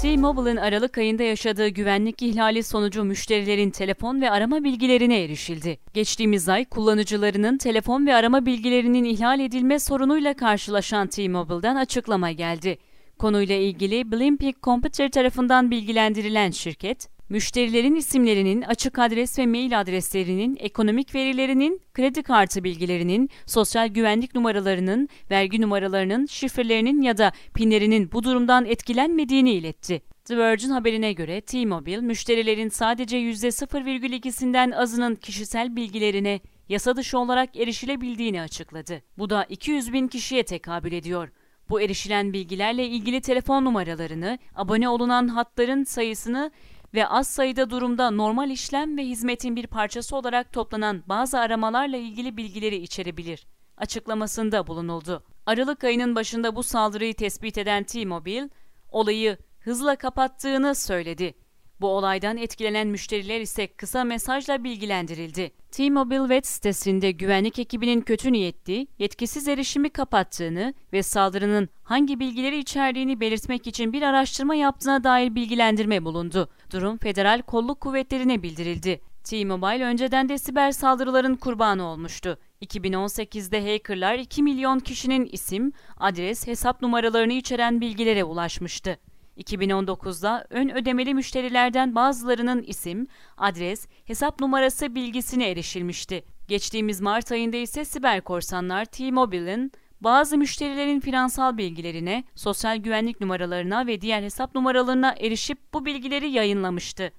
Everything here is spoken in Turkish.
T-Mobile'ın Aralık ayında yaşadığı güvenlik ihlali sonucu müşterilerin telefon ve arama bilgilerine erişildi. Geçtiğimiz ay kullanıcılarının telefon ve arama bilgilerinin ihlal edilme sorunuyla karşılaşan T-Mobile'dan açıklama geldi. Konuyla ilgili Blimping Computer tarafından bilgilendirilen şirket, müşterilerin isimlerinin, açık adres ve mail adreslerinin, ekonomik verilerinin, kredi kartı bilgilerinin, sosyal güvenlik numaralarının, vergi numaralarının, şifrelerinin ya da pinlerinin bu durumdan etkilenmediğini iletti. The Vergin haberine göre T-Mobile, müşterilerin sadece %0,2'sinden azının kişisel bilgilerine yasa dışı olarak erişilebildiğini açıkladı. Bu da 200 bin kişiye tekabül ediyor. Bu erişilen bilgilerle ilgili telefon numaralarını, abone olunan hatların sayısını ve az sayıda durumda normal işlem ve hizmetin bir parçası olarak toplanan bazı aramalarla ilgili bilgileri içerebilir. Açıklamasında bulunuldu. Aralık ayının başında bu saldırıyı tespit eden T-Mobile, olayı hızla kapattığını söyledi. Bu olaydan etkilenen müşteriler ise kısa mesajla bilgilendirildi. T-Mobile web sitesinde güvenlik ekibinin kötü niyetli, yetkisiz erişimi kapattığını ve saldırının hangi bilgileri içerdiğini belirtmek için bir araştırma yaptığına dair bilgilendirme bulundu. Durum federal kolluk kuvvetlerine bildirildi. T-Mobile önceden de siber saldırıların kurbanı olmuştu. 2018'de hackerlar 2 milyon kişinin isim, adres, hesap numaralarını içeren bilgilere ulaşmıştı. 2019'da ön ödemeli müşterilerden bazılarının isim, adres, hesap numarası bilgisine erişilmişti. Geçtiğimiz Mart ayında ise siber korsanlar T-Mobile'in bazı müşterilerin finansal bilgilerine, sosyal güvenlik numaralarına ve diğer hesap numaralarına erişip bu bilgileri yayınlamıştı.